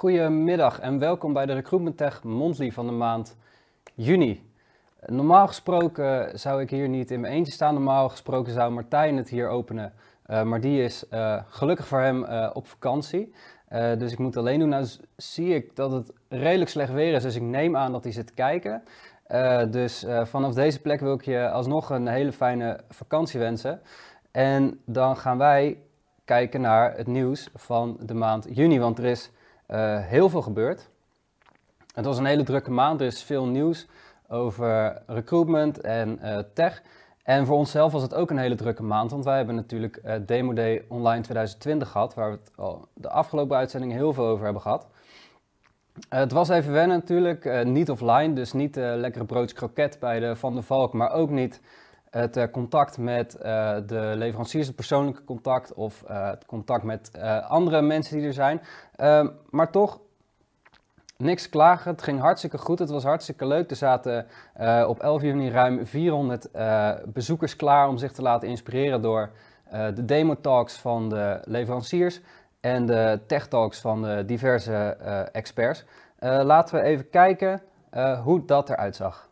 Goedemiddag en welkom bij de Recruitment Tech Monthly van de maand juni. Normaal gesproken zou ik hier niet in mijn eentje staan. Normaal gesproken zou Martijn het hier openen. Uh, maar die is uh, gelukkig voor hem uh, op vakantie. dus ik moet alleen doen. Nou zie ik dat het redelijk slecht weer is. Dus ik neem aan dat hij zit kijken. dus vanaf deze plek wil ik je alsnog een hele fijne vakantie wensen. En dan gaan wij kijken naar het nieuws van de maand juni. Want er is heel veel gebeurd. Het was een hele drukke maand. Er is veel nieuws over recruitment en uh, tech. En voor onszelf was het ook een hele drukke maand, want wij hebben natuurlijk uh, Demo Day Online 2020 gehad, waar we het al de afgelopen uitzending heel veel over hebben gehad. Het was even wennen natuurlijk, niet offline, dus niet lekkere broodje kroket bij de Van der Valk, maar ook niet het contact met de leveranciers, het persoonlijke contact of het contact met andere mensen die er zijn. Ehm, maar toch niks klagen. Het ging hartstikke goed. Het was hartstikke leuk. Er zaten op 11 juni ruim 400 uh, eh, bezoekers klaar om zich te laten inspireren door de demo talks van de leveranciers en de tech talks van de diverse experts. laten we even kijken hoe dat eruit zag.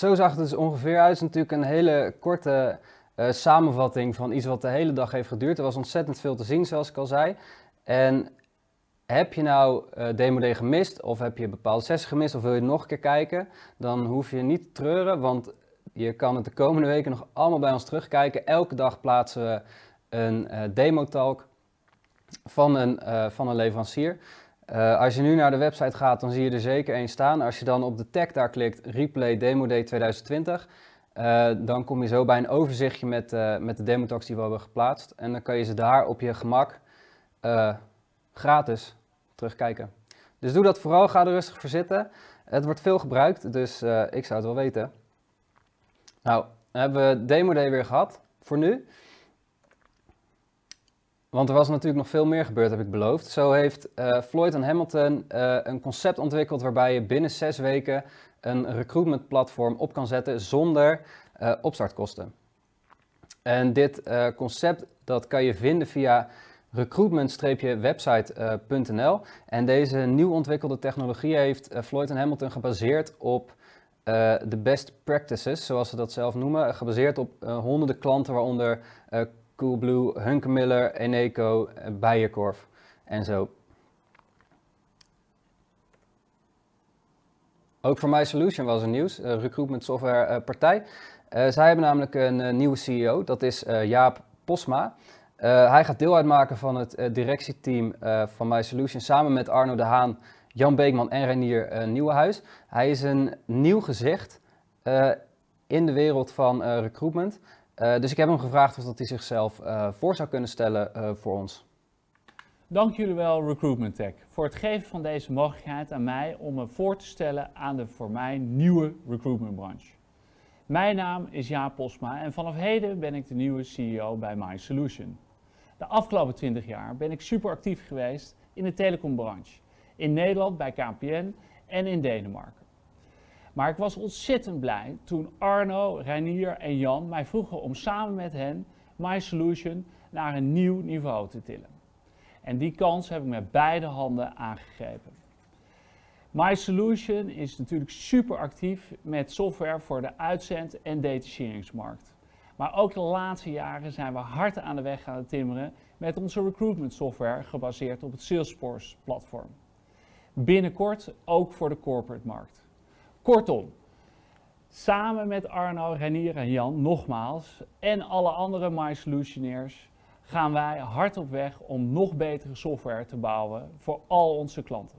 Zo zag het dus ongeveer uit. Het is natuurlijk een hele korte uh, samenvatting van iets wat de hele dag heeft geduurd. Er was ontzettend veel te zien, zoals ik al zei. En heb je nou uh, Demo Day gemist, of heb je bepaalde sessies gemist, of wil je nog een keer kijken, dan hoef je niet te treuren, want je kan het de komende weken nog allemaal bij ons terugkijken. Elke dag plaatsen we een uh, demo-talk van een, van een leverancier. Uh, als je nu naar de website gaat, dan zie je er zeker één staan. Als je dan op de tag daar klikt, Replay Demo Day 2020, uh, dan kom je zo bij een overzichtje met, uh, met de demotalks die we hebben geplaatst. En dan kan je ze daar op je gemak eh, gratis terugkijken. Dus doe dat vooral, ga er rustig voor zitten. Het wordt veel gebruikt, dus ik zou het wel weten. Nou, dan hebben we Demo Day weer gehad, voor nu. Want er was natuurlijk nog veel meer gebeurd, heb ik beloofd. Zo heeft uh, Floyd en Hamilton uh, een concept ontwikkeld waarbij je binnen zes weken een recruitment platform op kan zetten zonder uh, opstartkosten. En dit concept dat kan je vinden via recruitment-website.nl. en deze nieuw ontwikkelde technologie heeft Floyd en Hamilton gebaseerd op de best practices, zoals ze dat zelf noemen. Gebaseerd op honderden klanten, waaronder Coolblue, Hunkemiller, Eneco, Bijenkorf en zo. Ook voor MySolution was er nieuws, uh, recruitment software uh, partij. Uh, zij hebben namelijk een nieuwe CEO, dat is Jaap Posma. hij gaat deel uitmaken van het directieteam van MySolution samen met Arno de Haan, Jan Beekman en Renier Nieuwenhuis. Hij is een nieuw gezicht in de wereld van recruitment. Uh, dus ik heb hem gevraagd of dat hij zichzelf uh, voor zou kunnen stellen uh, voor ons. Dank jullie wel Recruitment Tech voor het geven van deze mogelijkheid aan mij om me voor te stellen aan de voor mij nieuwe recruitmentbranche. Mijn naam is Jaap Posma en vanaf heden ben ik de nieuwe CEO bij MySolution. De afgelopen 20 jaar ben ik super actief geweest in de telecombranche. In Nederland bij KPN en in Denemarken. Maar ik was ontzettend blij toen Arno, Reinier en Jan mij vroegen om samen met hen My Solution naar een nieuw niveau te tillen. En die kans heb ik met beide handen aangegrepen. My Solution is natuurlijk super actief met software voor de uitzend- en detacheringsmarkt. Maar ook de laatste jaren zijn we hard aan de weg gaan timmeren met onze recruitment software gebaseerd op het Salesforce platform. Binnenkort ook voor de corporate markt. Kortom, samen met Arno, Renier en Jan nogmaals en alle andere My Solutioneers gaan wij hard op weg om nog betere software te bouwen voor al onze klanten.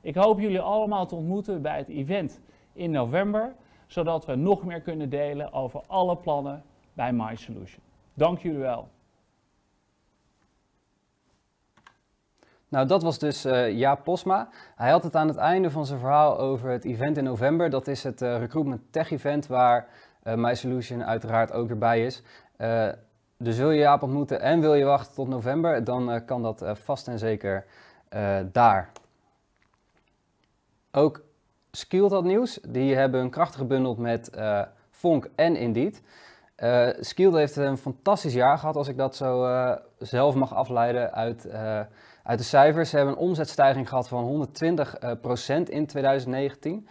Ik hoop jullie allemaal te ontmoeten bij het event in november, zodat we nog meer kunnen delen over alle plannen bij My Solution. Dank jullie wel. Nou, dat was dus uh, Jaap Posma. Hij had het aan het einde van zijn verhaal over het event in november. Dat is het uh, Recruitment Tech Event waar uh, My Solution uiteraard ook erbij is. dus wil je Jaap ontmoeten en wil je wachten tot november, dan kan dat vast en zeker daar. Ook Skilled had nieuws. Die hebben hun krachten gebundeld met Fonk en Indeed. Uh, Skilled heeft een fantastisch jaar gehad, als ik dat zo zelf mag afleiden uit uit de cijfers. Ze hebben een omzetstijging gehad van 120% eh, in 2019.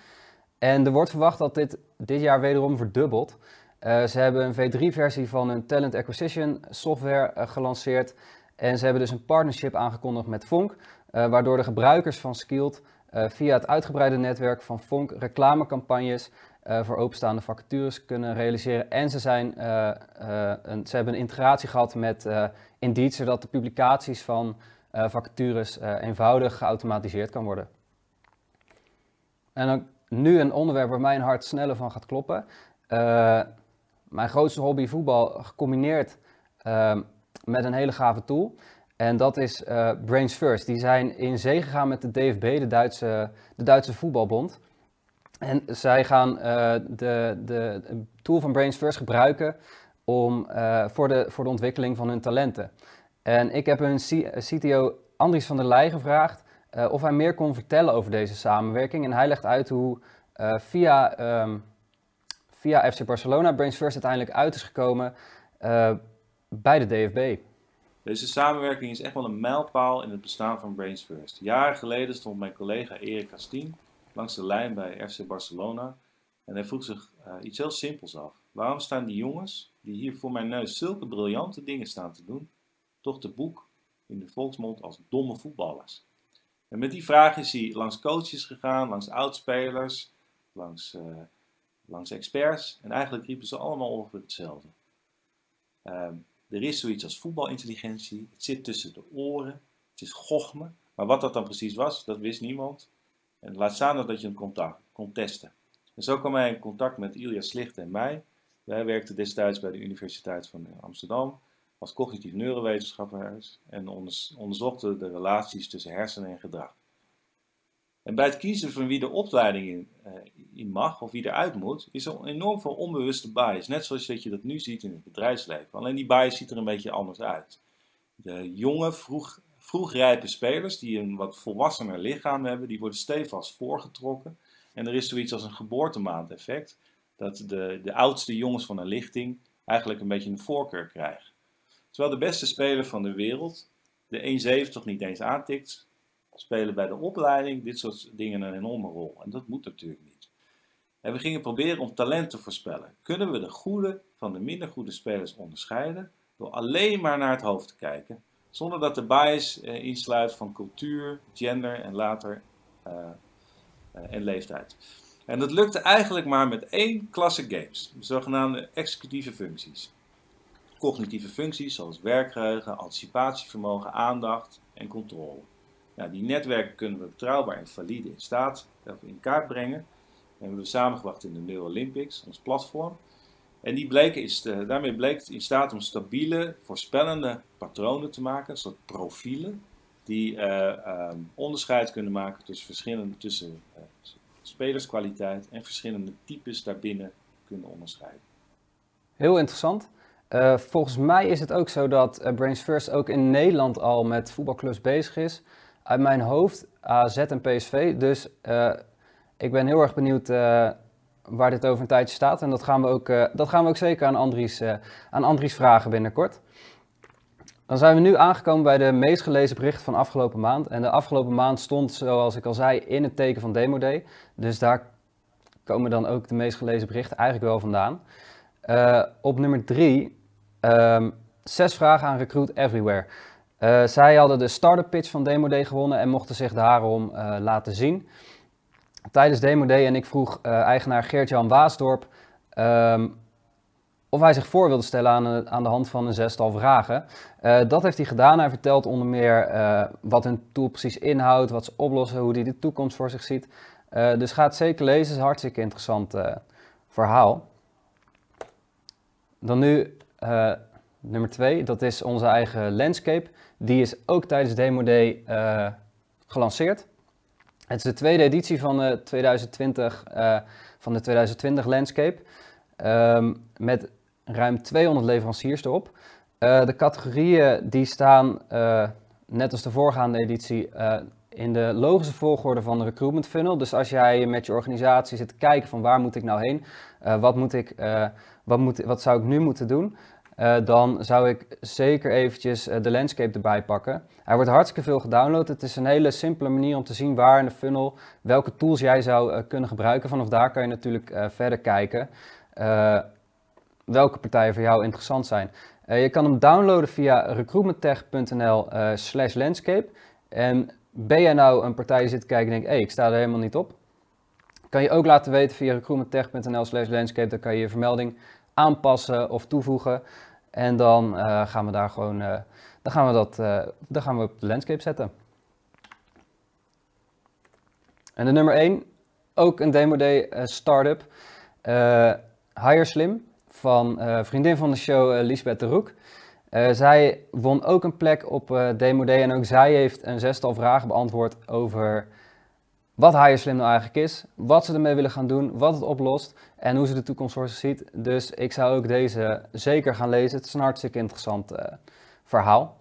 En er wordt verwacht dat dit dit jaar wederom verdubbelt. Ze hebben een V3-versie van hun Talent Acquisition software gelanceerd. En ze hebben dus een partnership aangekondigd met Fonk, waardoor de gebruikers van Skilled via het uitgebreide netwerk van Fonk reclamecampagnes voor openstaande vacatures kunnen realiseren. En ze, zijn, een, ze hebben een integratie gehad met Indeed, zodat de publicaties van vacatures eenvoudig geautomatiseerd kan worden. En nu een onderwerp waar mijn hart sneller van gaat kloppen. Mijn grootste hobby voetbal gecombineerd ehm, met een hele gave tool. En dat is Brains First. Die zijn in zee gegaan met de DFB, de Duitse, de Duitse voetbalbond. En zij gaan de, de, tool van Brains First gebruiken om, voor, de, voor de ontwikkeling van hun talenten. En ik heb hun CTO Andries van der Leij gevraagd of hij meer kon vertellen over deze samenwerking. En hij legt uit hoe via, um, via FC Barcelona Brains First uiteindelijk uit is gekomen bij de DFB. Deze samenwerking is echt wel een mijlpaal in het bestaan van Brains First. Jaren geleden stond mijn collega Erik Castien langs de lijn bij FC Barcelona en hij vroeg zich iets heel simpels af. Waarom staan die jongens, die hier voor mijn neus zulke briljante dingen staan te doen, toch te boek in de volksmond als domme voetballers. En met die vraag is hij langs coaches gegaan, langs oudspelers, langs, uh, langs experts. En eigenlijk riepen ze allemaal over hetzelfde. Uh, er is zoiets als voetbalintelligentie. Het zit tussen de oren. Het is gochme. Maar wat dat dan precies was, dat wist niemand. En laat staan dat je het kon, kon testen. En zo kwam hij in contact met Ilja Slicht en mij. Wij werkten destijds bij de Universiteit van Amsterdam als cognitief neurowetenschapper en onderzochten de relaties tussen hersenen en gedrag. En bij het kiezen van wie de opleiding in, uh, in, mag of wie eruit moet, is er enorm veel onbewuste bias. Net zoals dat je dat nu ziet in het bedrijfsleven. Alleen die bias ziet er een beetje anders uit. De jonge, vroeg, vroegrijpe spelers die een wat volwassener lichaam hebben, die worden stevast voorgetrokken. En er is zoiets als een geboortemaandeffect. Dat de, de oudste jongens van een lichting eigenlijk een beetje een voorkeur krijgen. Terwijl de beste speler van de wereld de 1,70 niet eens aantikt, spelen bij de opleiding dit soort dingen een enorme rol. En dat moet natuurlijk niet. En we gingen proberen om talent te voorspellen. Kunnen we de goede van de minder goede spelers onderscheiden door alleen maar naar het hoofd te kijken, zonder dat de bias eh, insluit van cultuur, gender en later uh, uh, en leeftijd. En dat lukte eigenlijk maar met één klasse games, de zogenaamde executieve functies cognitieve functies zoals werkgeheugen, anticipatievermogen, aandacht en controle. Nou, die netwerken kunnen we betrouwbaar en valide in staat in kaart brengen. En hebben we samengebracht in de Neurolympics, ons platform. En die bleken is, daarmee bleek het in staat om stabiele, voorspellende patronen te maken, soort profielen, die uh, onderscheid kunnen maken tussen verschillende tussen, uh, spelerskwaliteit en verschillende types daarbinnen kunnen onderscheiden. Heel interessant. Uh, volgens mij is het ook zo dat Brains First ook in Nederland al met voetbalclubs bezig is. Uit mijn hoofd AZ en PSV. Dus Ik ben heel erg benieuwd waar dit over een tijdje staat. En dat gaan we ook, dat gaan we ook zeker aan Andries, aan Andries vragen binnenkort. Dan zijn we nu aangekomen bij de meest gelezen bericht van afgelopen maand. En de afgelopen maand stond, zoals ik al zei, in het teken van Demo Day. Dus daar komen dan ook de meest gelezen berichten eigenlijk wel vandaan. Uh, op nummer drie, um, zes vragen aan Recruit Everywhere. Zij hadden de startup pitch van Demo Day gewonnen en mochten zich daarom laten zien. Tijdens Demo Day en ik vroeg eigenaar Geert-Jan Waasdorp um, of hij zich voor wilde stellen aan, aan de hand van een zestal vragen. Uh, dat heeft hij gedaan. Hij vertelt onder meer wat hun tool precies inhoudt, wat ze oplossen, hoe hij de toekomst voor zich ziet. Dus ga het zeker lezen, het is een hartstikke interessant verhaal. Dan nu nummer twee, dat is onze eigen landscape. Die is ook tijdens Demo Day gelanceerd. Het is de tweede editie van, 2020, van de 2020 landscape. Um, met ruim 200 leveranciers erop. Uh, de categorieën die staan, uh, net als de voorgaande editie, in de logische volgorde van de recruitment funnel. Dus als jij met je organisatie zit te kijken van waar moet ik nou heen, wat, moet ik, wat, moet, wat zou ik nu moeten doen, dan zou ik zeker eventjes de landscape erbij pakken. Hij wordt hartstikke veel gedownload. Het is een hele simpele manier om te zien waar in de funnel, welke tools jij zou kunnen gebruiken. Vanaf daar kan je natuurlijk verder kijken welke partijen voor jou interessant zijn. Je kan hem downloaden via recruitmenttech.nl slash landscape. En ben jij nou een partij die zit kijken en denkt, hé, hey, ik sta er helemaal niet op. Kan je ook laten weten via recruitmenttech.nl slash landscape. Dan kan je je vermelding aanpassen of toevoegen. En dan uh, gaan we daar gewoon, dan gaan we dat, dan gaan we op de landscape zetten. En de nummer 1, ook een Demo Day startup. Hire Slim van vriendin van de show, Lisbeth de Roek. Zij won ook een plek op Demo Day en ook zij heeft een zestal vragen beantwoord over wat Hire Slim nou eigenlijk is, wat ze ermee willen gaan doen, wat het oplost en hoe ze de toekomst voor zich ziet. Dus ik zou ook deze zeker gaan lezen. Het is een hartstikke interessant verhaal.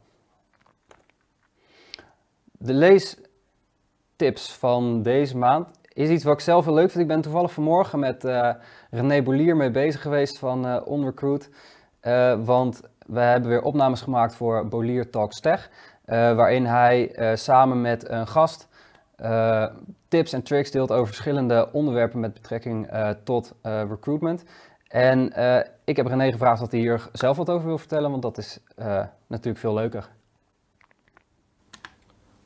De leestips van deze maand is iets wat ik zelf heel leuk vind. Ik ben toevallig vanmorgen met uh, René Bolier mee bezig geweest van uh, OnRecruit. Want we hebben weer opnames gemaakt voor Bolier Talks Tech. waarin hij samen met een gast tips en tricks deelt over verschillende onderwerpen met betrekking tot recruitment. En ik heb René gevraagd of hij hier zelf wat over wil vertellen, want dat is natuurlijk veel leuker.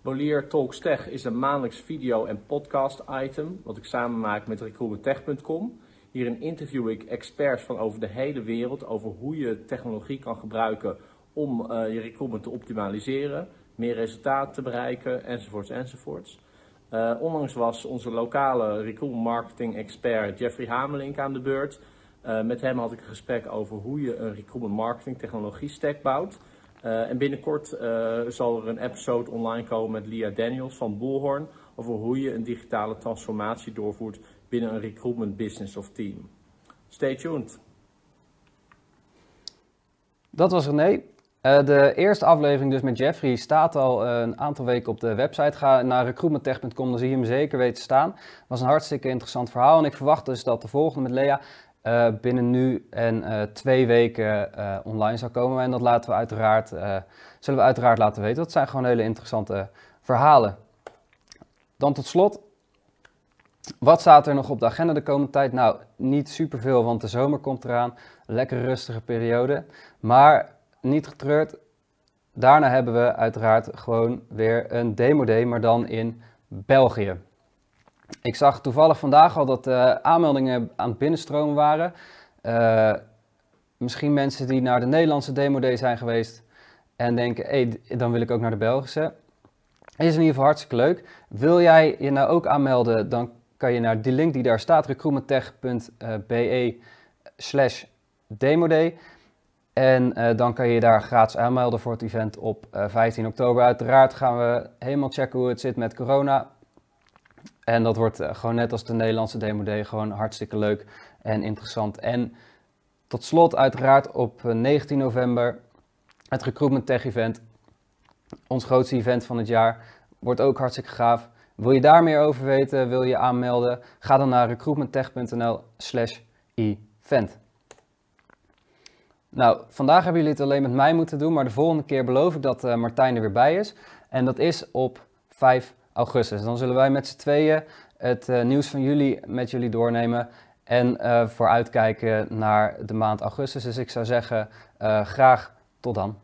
Bolier Talks Tech is een maandelijks video- en podcast-item wat ik samen maak met recruitmenttech.com. Hierin interview ik experts van over de hele wereld over hoe je technologie kan gebruiken om je recruitment te optimaliseren, meer resultaten te bereiken, enzovoorts, enzovoorts. Uh, onlangs was onze lokale recruitment marketing expert Jeffrey Hamelink aan de beurt. Uh, met hem had ik een gesprek over hoe je een recruitment marketing technologie stack bouwt. Uh, en binnenkort zal er een episode online komen met Lia Daniels van Bullhorn over hoe je een digitale transformatie doorvoert binnen een recruitment business of team. Stay tuned. Dat was René. Uh, de eerste aflevering dus met Jeffrey staat al een aantal weken op de website. Ga naar recruitmenttech.com, dan zie je hem zeker weten staan. Was een hartstikke interessant verhaal en ik verwacht dus dat de volgende met Lea uh, binnen nu en twee weken online zou komen. En dat laten we uiteraard, zullen we uiteraard laten weten. Dat zijn gewoon hele interessante verhalen. Dan tot slot, wat staat er nog op de agenda de komende tijd? Nou, niet superveel, want de zomer komt eraan. Lekker rustige periode. Maar niet getreurd, daarna hebben we uiteraard gewoon weer een demo day, maar dan in België. Ik zag toevallig vandaag al dat uh, aanmeldingen aan het binnenstromen waren. Uh, misschien mensen die naar de Nederlandse Demo Day zijn geweest en denken, hey, dan wil ik ook naar de Belgische. Is in ieder geval hartstikke leuk. Wil jij je nou ook aanmelden, dan kan je naar die link die daar staat, recruitmenttech.be slash demoday. En uh, dan kan je daar gratis aanmelden voor het event op 15 oktober. Uiteraard gaan we helemaal checken hoe het zit met corona. En dat wordt eh, gewoon net als de Nederlandse Demo Day gewoon hartstikke leuk en interessant. En tot slot uiteraard op 19 eh, november het Recruitment Tech Event. Ons grootste event van het jaar. Wordt ook hartstikke gaaf. Wil je daar meer over weten, wil je aanmelden, ga dan naar recruitmenttech.nl slash event. Nou, vandaag hebben jullie het alleen met mij moeten doen, maar de volgende keer beloof ik dat uh, Martijn er weer bij is. En dat is op 5 augustus. Dan zullen wij met z'n tweeën het uh, nieuws van jullie met jullie doornemen en uh, vooruitkijken naar de maand augustus. Dus ik zou zeggen, graag tot dan.